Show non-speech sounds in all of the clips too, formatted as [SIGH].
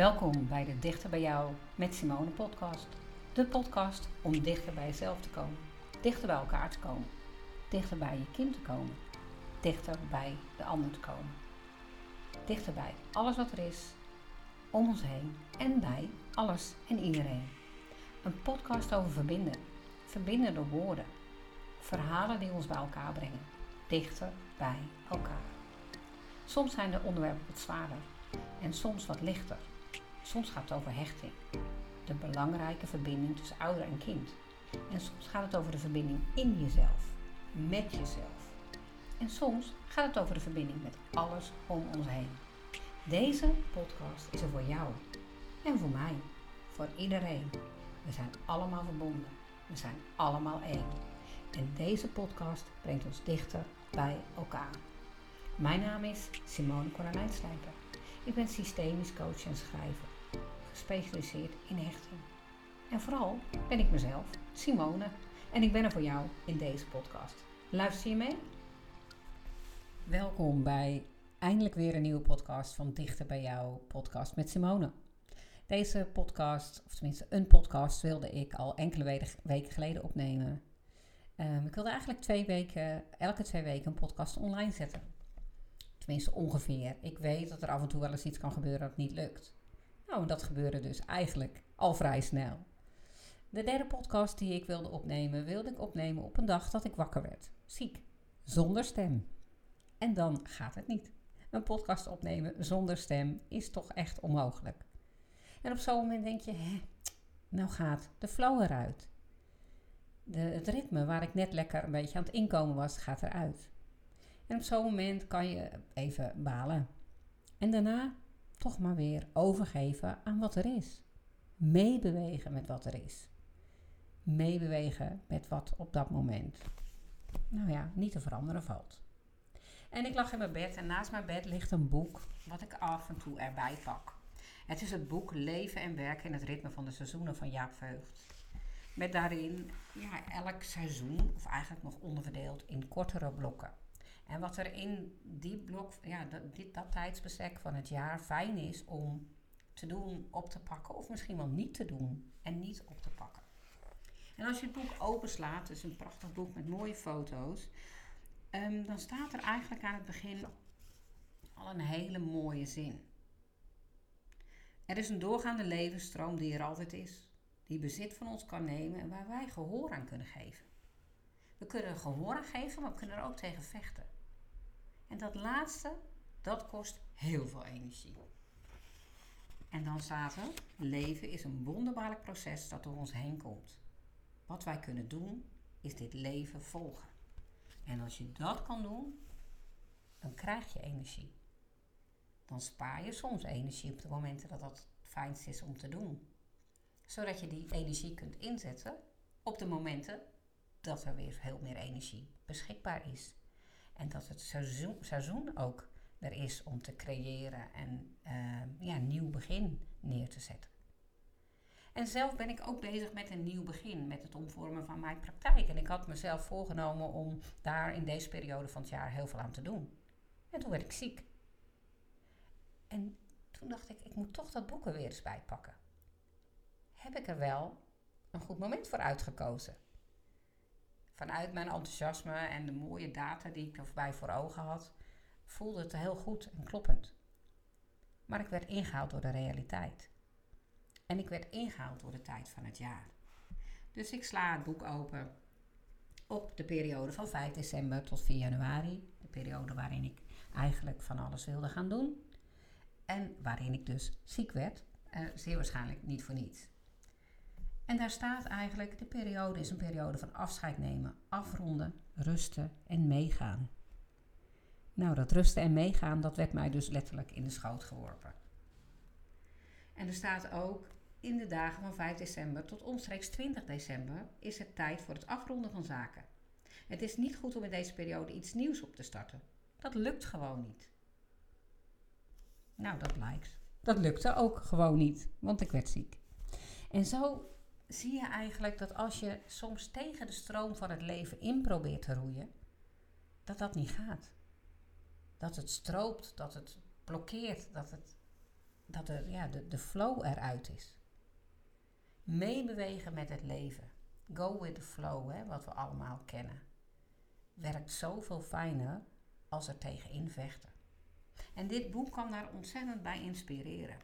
Welkom bij de Dichter bij jou met Simone podcast. De podcast om dichter bij jezelf te komen, dichter bij elkaar te komen, dichter bij je kind te komen, dichter bij de ander te komen. Dichter bij alles wat er is, om ons heen en bij alles en iedereen. Een podcast over verbinden, verbinden door woorden, verhalen die ons bij elkaar brengen, dichter bij elkaar. Soms zijn de onderwerpen wat zwaarder en soms wat lichter. Soms gaat het over hechting, de belangrijke verbinding tussen ouder en kind. En soms gaat het over de verbinding in jezelf, met jezelf. En soms gaat het over de verbinding met alles om ons heen. Deze podcast is er voor jou en voor mij, voor iedereen. We zijn allemaal verbonden. We zijn allemaal één. En deze podcast brengt ons dichter bij elkaar. Mijn naam is Simone Cornelijnslijper. Ik ben systemisch coach en schrijver, gespecialiseerd in hechting. En vooral ben ik mezelf, Simone, en ik ben er voor jou in deze podcast. Luister je mee? Welkom bij eindelijk weer een nieuwe podcast van Dichter bij jou, podcast met Simone. Deze podcast, of tenminste een podcast, wilde ik al enkele weken geleden opnemen. Um, ik wilde eigenlijk twee weken, elke twee weken een podcast online zetten. Tenminste ongeveer. Ik weet dat er af en toe wel eens iets kan gebeuren dat niet lukt. Nou, dat gebeurde dus eigenlijk al vrij snel. De derde podcast die ik wilde opnemen, wilde ik opnemen op een dag dat ik wakker werd. Ziek. Zonder stem. En dan gaat het niet. Een podcast opnemen zonder stem is toch echt onmogelijk. En op zo'n moment denk je, hè, nou gaat de flow eruit. De, het ritme waar ik net lekker een beetje aan het inkomen was, gaat eruit. En op zo'n moment kan je even balen. En daarna toch maar weer overgeven aan wat er is. Meebewegen met wat er is. Meebewegen met wat op dat moment, nou ja, niet te veranderen valt. En ik lag in mijn bed en naast mijn bed ligt een boek wat ik af en toe erbij pak. Het is het boek Leven en Werken in het Ritme van de Seizoenen van Jaap Veugd. Met daarin ja, elk seizoen, of eigenlijk nog onderverdeeld in kortere blokken. En wat er in die blok, ja, dat, dit, dat tijdsbestek van het jaar fijn is om te doen, op te pakken, of misschien wel niet te doen en niet op te pakken. En als je het boek openslaat, het is een prachtig boek met mooie foto's, um, dan staat er eigenlijk aan het begin al een hele mooie zin. Er is een doorgaande levensstroom die er altijd is, die bezit van ons kan nemen en waar wij gehoor aan kunnen geven. We kunnen gehoor aan geven, maar we kunnen er ook tegen vechten. En dat laatste, dat kost heel veel energie. En dan staat er: leven is een wonderbaarlijk proces dat door ons heen komt. Wat wij kunnen doen, is dit leven volgen. En als je dat kan doen, dan krijg je energie. Dan spaar je soms energie op de momenten dat dat het fijnst is om te doen. Zodat je die energie kunt inzetten op de momenten dat er weer veel meer energie beschikbaar is. En dat het seizoen, seizoen ook er is om te creëren en uh, ja, een nieuw begin neer te zetten. En zelf ben ik ook bezig met een nieuw begin, met het omvormen van mijn praktijk. En ik had mezelf voorgenomen om daar in deze periode van het jaar heel veel aan te doen. En toen werd ik ziek. En toen dacht ik, ik moet toch dat boek er weer eens bij pakken. Heb ik er wel een goed moment voor uitgekozen? Vanuit mijn enthousiasme en de mooie data die ik erbij voor ogen had, voelde het heel goed en kloppend. Maar ik werd ingehaald door de realiteit. En ik werd ingehaald door de tijd van het jaar. Dus ik sla het boek open op de periode van 5 december tot 4 januari. De periode waarin ik eigenlijk van alles wilde gaan doen. En waarin ik dus ziek werd. Uh, zeer waarschijnlijk niet voor niets. En daar staat eigenlijk, de periode is een periode van afscheid nemen, afronden, rusten en meegaan. Nou, dat rusten en meegaan, dat werd mij dus letterlijk in de schoot geworpen. En er staat ook, in de dagen van 5 december tot omstreeks 20 december is het tijd voor het afronden van zaken. Het is niet goed om in deze periode iets nieuws op te starten. Dat lukt gewoon niet. Nou, dat blijkt. Dat lukte ook gewoon niet, want ik werd ziek. En zo zie je eigenlijk dat als je soms tegen de stroom van het leven in probeert te roeien, dat dat niet gaat. Dat het stroopt, dat het blokkeert, dat het dat er, ja, de, de flow eruit is. Meebewegen met het leven. Go with the flow, hè, wat we allemaal kennen. Werkt zoveel fijner als er tegenin vechten. En dit boek kan daar ontzettend bij inspireren.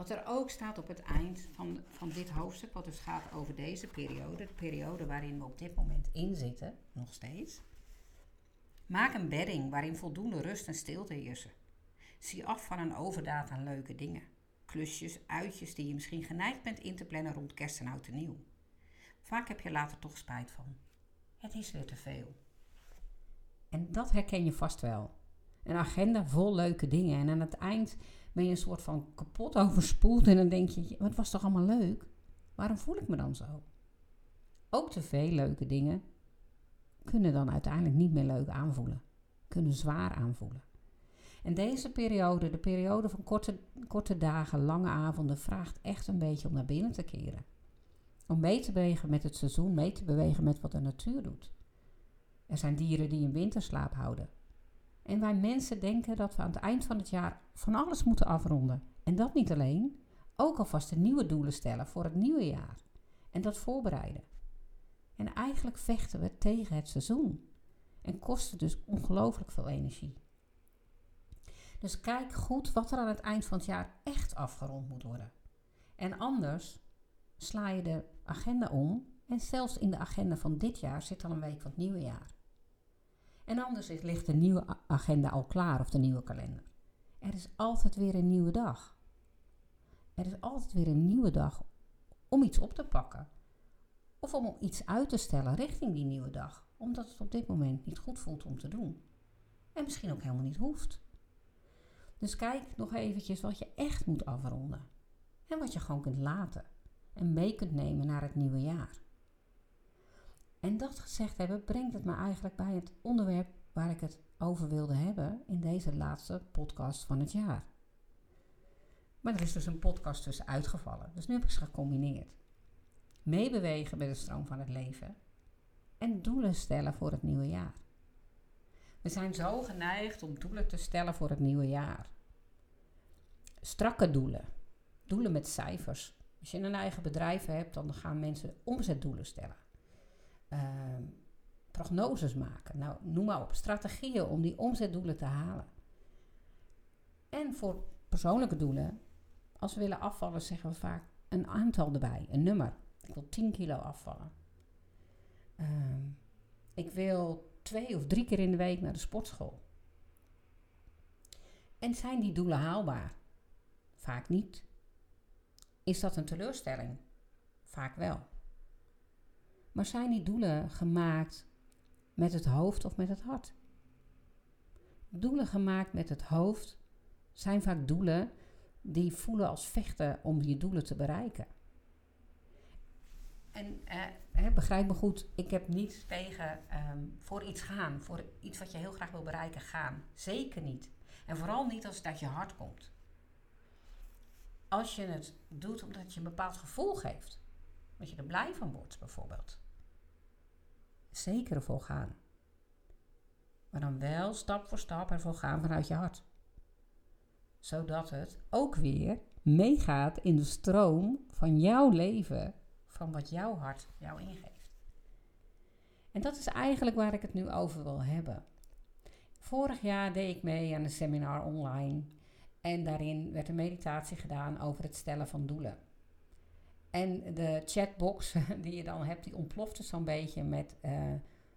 Wat er ook staat op het eind van, van dit hoofdstuk, wat dus gaat over deze periode, de periode waarin we op dit moment in zitten, nog steeds. Maak een bedding waarin voldoende rust en stilte heersen. Zie af van een overdaad aan leuke dingen. Klusjes, uitjes die je misschien geneigd bent in te plannen rond kerst en oud en nieuw. Vaak heb je later toch spijt van. Het is weer te veel. En dat herken je vast wel. Een agenda vol leuke dingen. En aan het eind ben je een soort van kapot overspoeld. En dan denk je, het was toch allemaal leuk? Waarom voel ik me dan zo? Ook te veel leuke dingen kunnen dan uiteindelijk niet meer leuk aanvoelen. Kunnen zwaar aanvoelen. En deze periode, de periode van korte, korte dagen, lange avonden, vraagt echt een beetje om naar binnen te keren. Om mee te bewegen met het seizoen, mee te bewegen met wat de natuur doet. Er zijn dieren die in winterslaap houden. En wij mensen denken dat we aan het eind van het jaar van alles moeten afronden. En dat niet alleen, ook alvast de nieuwe doelen stellen voor het nieuwe jaar. En dat voorbereiden. En eigenlijk vechten we tegen het seizoen. En kosten dus ongelooflijk veel energie. Dus kijk goed wat er aan het eind van het jaar echt afgerond moet worden. En anders sla je de agenda om en zelfs in de agenda van dit jaar zit al een week van het nieuwe jaar. En anders ligt de nieuwe agenda al klaar of de nieuwe kalender. Er is altijd weer een nieuwe dag. Er is altijd weer een nieuwe dag om iets op te pakken. Of om iets uit te stellen richting die nieuwe dag. Omdat het op dit moment niet goed voelt om te doen. En misschien ook helemaal niet hoeft. Dus kijk nog eventjes wat je echt moet afronden. En wat je gewoon kunt laten. En mee kunt nemen naar het nieuwe jaar. En dat gezegd hebben, brengt het me eigenlijk bij het onderwerp waar ik het over wilde hebben in deze laatste podcast van het jaar. Maar er is dus een podcast tussen uitgevallen, dus nu heb ik ze gecombineerd. Meebewegen met de stroom van het leven en doelen stellen voor het nieuwe jaar. We zijn zo geneigd om doelen te stellen voor het nieuwe jaar. Strakke doelen, doelen met cijfers. Als je een eigen bedrijf hebt, dan gaan mensen omzetdoelen stellen. Ehm, prognoses maken. Nou, noem maar op. Strategieën om die omzetdoelen te halen. En voor persoonlijke doelen, als we willen afvallen, zeggen we vaak een aantal erbij, een nummer. Ik wil 10 kilo afvallen. Ehm, ik wil twee of drie keer in de week naar de sportschool. En zijn die doelen haalbaar? Vaak niet. Is dat een teleurstelling? Vaak wel. Maar zijn die doelen gemaakt met het hoofd of met het hart? Doelen gemaakt met het hoofd zijn vaak doelen die voelen als vechten om je doelen te bereiken. En eh, begrijp me goed, ik heb niets tegen ehm, voor iets gaan, voor iets wat je heel graag wil bereiken gaan. Zeker niet. En vooral niet als het uit je hart komt. Als je het doet omdat je een bepaald gevoel geeft, dat je er blij van wordt bijvoorbeeld zeker ervoor gaan. Maar dan wel stap voor stap ervoor gaan vanuit je hart. Zodat het ook weer meegaat in de stroom van jouw leven, van wat jouw hart jou ingeeft. En dat is eigenlijk waar ik het nu over wil hebben. Vorig jaar deed ik mee aan een seminar online en daarin werd een meditatie gedaan over het stellen van doelen. En de chatbox [LAUGHS] die je dan hebt, die ontplofte zo'n beetje met, uh,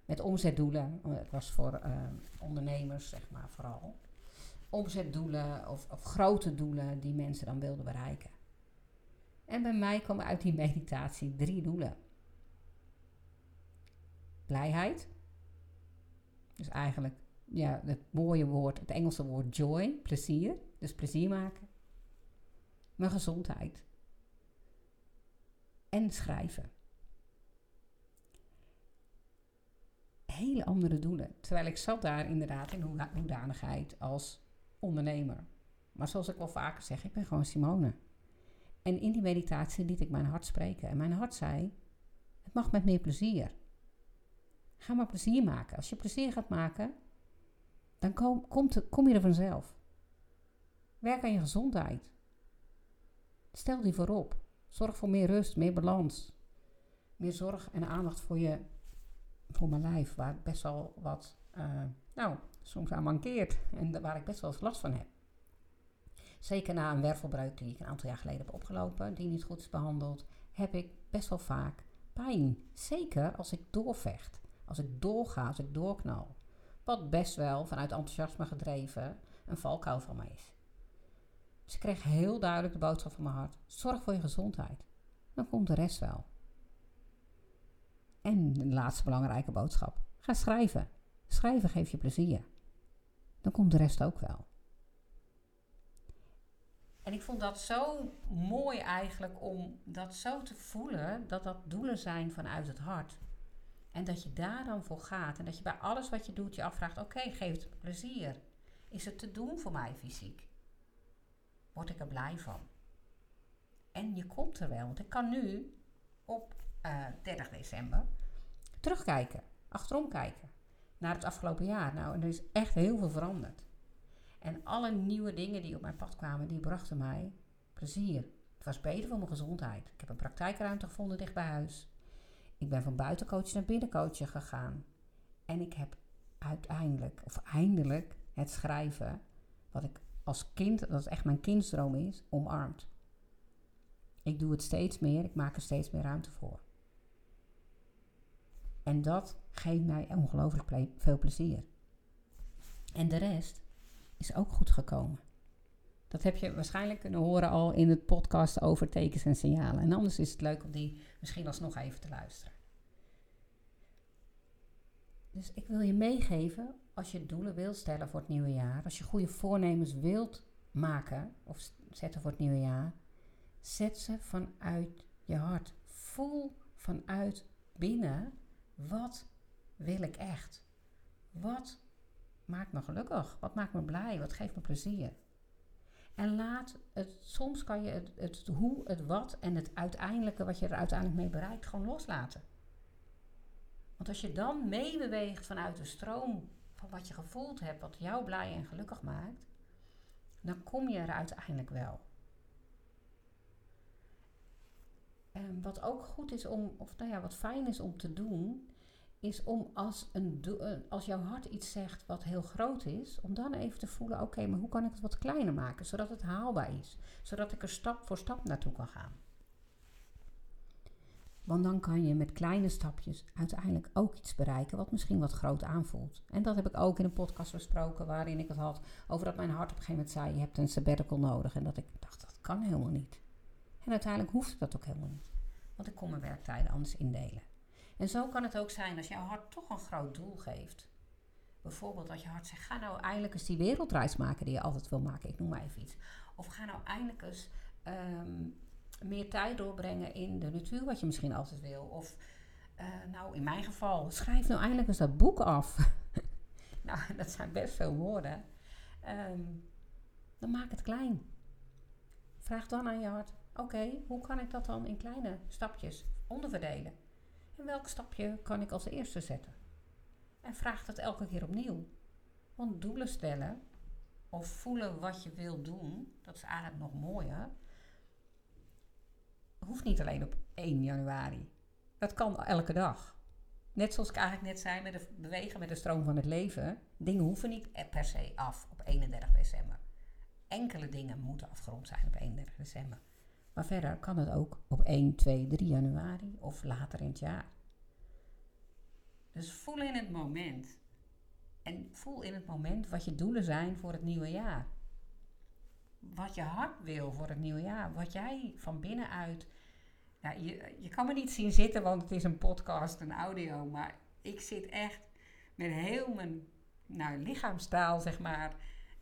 met omzetdoelen. Het was voor uh, ondernemers, zeg maar, vooral. Omzetdoelen of, of grote doelen die mensen dan wilden bereiken. En bij mij kwamen uit die meditatie drie doelen. Blijheid. Dus eigenlijk ja, het mooie woord, het Engelse woord joy, plezier. Dus plezier maken. Mijn gezondheid en schrijven. Hele andere doelen. Terwijl ik zat daar inderdaad in hoedanigheid als ondernemer. Maar zoals ik wel vaker zeg, ik ben gewoon Simone. En in die meditatie liet ik mijn hart spreken. En mijn hart zei: Het mag met meer plezier. Ga maar plezier maken. Als je plezier gaat maken, dan kom, kom je er vanzelf. Werk aan je gezondheid. Stel die voorop. Zorg voor meer rust, meer balans. Meer zorg en aandacht voor, je, voor mijn lijf, waar ik best wel wat, uh, nou, soms aan mankeert. En waar ik best wel eens last van heb. Zeker na een wervelbreuk die ik een aantal jaar geleden heb opgelopen, die niet goed is behandeld, heb ik best wel vaak pijn. Zeker als ik doorvecht, als ik doorga, als ik doorknal. Wat best wel vanuit enthousiasme gedreven een valkuil van mij is. Ik kreeg heel duidelijk de boodschap van mijn hart: zorg voor je gezondheid. Dan komt de rest wel. En de laatste belangrijke boodschap: ga schrijven. Schrijven geeft je plezier. Dan komt de rest ook wel. En ik vond dat zo mooi eigenlijk om dat zo te voelen, dat dat doelen zijn vanuit het hart. En dat je daar dan voor gaat. En dat je bij alles wat je doet je afvraagt: oké, geeft het plezier? Is het te doen voor mij fysiek? Word ik er blij van? En je komt er wel. Want ik kan nu op uh, eh, 30 december terugkijken, achterom kijken naar het afgelopen jaar. Nou, er is echt heel veel veranderd. En alle nieuwe dingen die op mijn pad kwamen, die brachten mij plezier. Het was beter voor mijn gezondheid. Ik heb een praktijkruimte gevonden dicht bij huis. Ik ben van buitencoach naar binnencoach gegaan. En ik heb uiteindelijk, of eindelijk, het schrijven, wat ik als kind, dat het echt mijn kindsdroom is, omarmd. Ik doe het steeds meer, ik maak er steeds meer ruimte voor. En dat geeft mij ongelooflijk veel plezier. En de rest is ook goed gekomen. Dat heb je waarschijnlijk kunnen horen al in het podcast over tekens en signalen. En anders is het leuk om die misschien alsnog even te luisteren. Dus ik wil je meegeven, als je doelen wilt stellen voor het nieuwe jaar, als je goede voornemens wilt maken of zetten voor het nieuwe jaar, zet ze vanuit je hart. Voel vanuit binnen, wat wil ik echt? Wat maakt me gelukkig? Wat maakt me blij? Wat geeft me plezier? En laat het, soms kan je het, het hoe, het wat en het uiteindelijke, wat je er uiteindelijk mee bereikt, gewoon loslaten. Want als je dan meebeweegt vanuit de stroom wat je gevoeld hebt, wat jou blij en gelukkig maakt, dan kom je er uiteindelijk wel. Wat ook goed is om, of nou ja, wat fijn is om te doen, is om als, een, eh, als jouw hart iets zegt wat heel groot is, om dan even te voelen: oké, maar hoe kan ik het wat kleiner maken, zodat het haalbaar is, zodat ik er stap voor stap naartoe kan gaan. Want dan kan je met kleine stapjes uiteindelijk ook iets bereiken wat misschien wat groot aanvoelt. En dat heb ik ook in een podcast besproken waarin ik het had over dat mijn hart op een gegeven moment zei: Je hebt een sabbatical nodig. En dat ik dacht: Dat kan helemaal niet. En uiteindelijk hoeft dat ook helemaal niet. Want ik kon mijn werktijden anders indelen. En zo kan het ook zijn als jouw hart toch een groot doel geeft. Bijvoorbeeld dat je hart zegt: Ga nou eindelijk eens die wereldreis maken die je altijd wil maken. Ik noem maar even iets. Of ga nou eindelijk eens. Ehm, meer tijd doorbrengen in de natuur, wat je misschien altijd wil. Of, uh, nou, in mijn geval, schrijf nou eindelijk eens dat boek af. [LAUGHS] nou, dat zijn best veel woorden. Um, dan maak het klein. Vraag dan aan je hart: oké, hoe kan ik dat dan in kleine stapjes onderverdelen? En welk stapje kan ik als eerste zetten? En vraag dat elke keer opnieuw. Want doelen stellen of voelen wat je wil doen, dat is eigenlijk nog mooier hoeft niet alleen op 1 januari. Dat kan elke dag. Net zoals ik eigenlijk net zei met het bewegen met de stroom van het leven. Dingen hoeven niet per se af op 31 december. Enkele dingen moeten afgerond zijn op 31 december. Maar verder kan het ook op 1, 2, 3 januari of later in het jaar. Dus voel in het moment. En voel in het moment wat je doelen zijn voor het nieuwe jaar wat je hart wil voor het nieuwe jaar. Wat jij van binnenuit. Ja, je, je kan me niet zien zitten, want het is een podcast, een audio. Maar ik zit echt met heel mijn nou, lichaamstaal, zeg maar,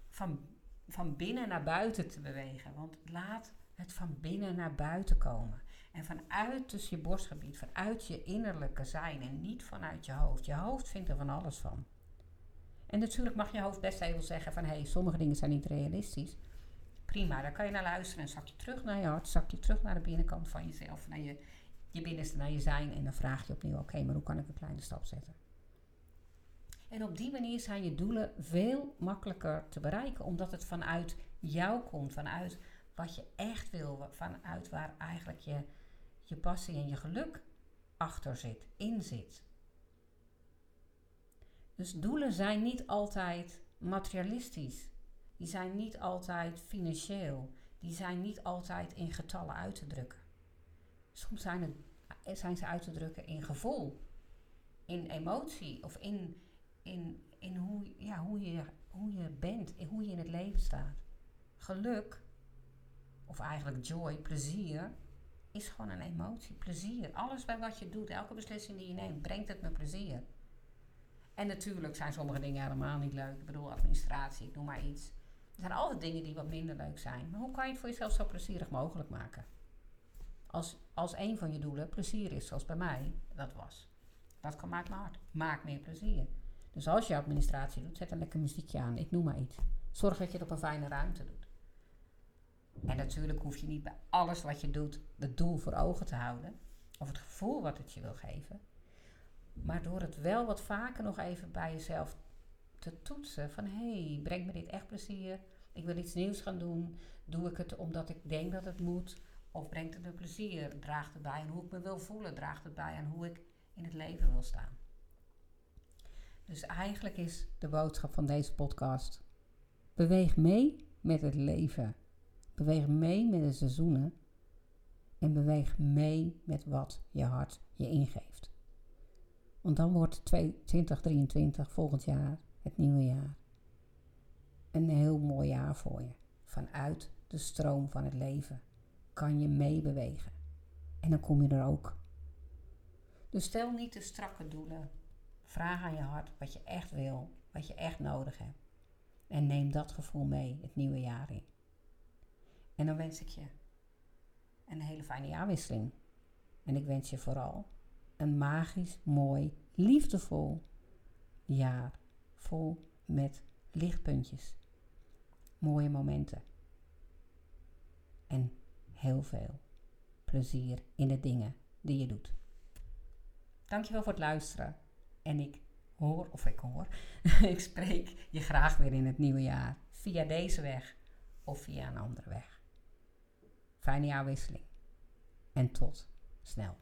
van, van binnen naar buiten te bewegen. Want laat het van binnen naar buiten komen. En vanuit dus je borstgebied, vanuit je innerlijke zijn en niet vanuit je hoofd. Je hoofd vindt er van alles van. En natuurlijk mag je hoofd best even zeggen van hé, hey, sommige dingen zijn niet realistisch. Prima, daar kan je naar luisteren en zak je terug naar je hart, zak je terug naar de binnenkant van jezelf, naar je, je binnenste, naar je zijn. En dan vraag je opnieuw, oké, maar hoe kan ik een kleine stap zetten? En op die manier zijn je doelen veel makkelijker te bereiken, omdat het vanuit jou komt, vanuit wat je echt wil, vanuit waar eigenlijk je, je passie en je geluk achter zit, in zit. Dus doelen zijn niet altijd materialistisch. Die zijn niet altijd financieel. Die zijn niet altijd in getallen uit te drukken. Soms zijn, zijn ze uit te drukken in gevoel, in emotie of in, in, in hoe, ja, hoe, je, hoe je bent, in hoe je in het leven staat. Geluk, of eigenlijk joy, plezier, is gewoon een emotie. Plezier. Alles bij wat je doet, elke beslissing die je neemt, brengt het met plezier. En natuurlijk zijn sommige dingen helemaal niet leuk. Ik bedoel, administratie, ik noem maar iets. Er zijn altijd dingen die wat minder leuk zijn. Maar hoe kan je het voor jezelf zo plezierig mogelijk maken? Als, als een van je doelen plezier is, zoals bij mij dat was. Dat kan maakt me hard. Maak meer plezier. Dus als je administratie doet, zet een lekker muziekje aan. Ik noem maar iets. Zorg dat je het op een fijne ruimte doet. En natuurlijk hoef je niet bij alles wat je doet het doel voor ogen te houden. Of het gevoel wat het je wil geven. Maar door het wel wat vaker nog even bij jezelf te toetsen. Van hé, hey, brengt me dit echt plezier? Ik wil iets nieuws gaan doen. Doe ik het omdat ik denk dat het moet? Of brengt het me plezier? Draagt het bij aan hoe ik me wil voelen? Draagt het bij aan hoe ik in het leven wil staan? Dus eigenlijk is de boodschap van deze podcast: beweeg mee met het leven. Beweeg mee met de seizoenen. En beweeg mee met wat je hart je ingeeft. Want dan wordt 2023 volgend jaar, het nieuwe jaar, een heel mooi jaar voor je. Vanuit de stroom van het leven kan je meebewegen. En dan kom je er ook. Dus stel niet te strakke doelen. Vraag aan je hart wat je echt wil, wat je echt nodig hebt. En neem dat gevoel mee het nieuwe jaar in. En dan wens ik je een hele fijne jaarwisseling. En ik wens je vooral een magisch, mooi, liefdevol jaar. Vol met lichtpuntjes. Mooie momenten. En heel veel plezier in de dingen die je doet. Dankjewel voor het luisteren. En ik hoor, of ik hoor, [LAUGHS] ik spreek je graag weer in het nieuwe jaar. Via deze weg of via een andere weg. Fijne jaarwisseling. En tot snel.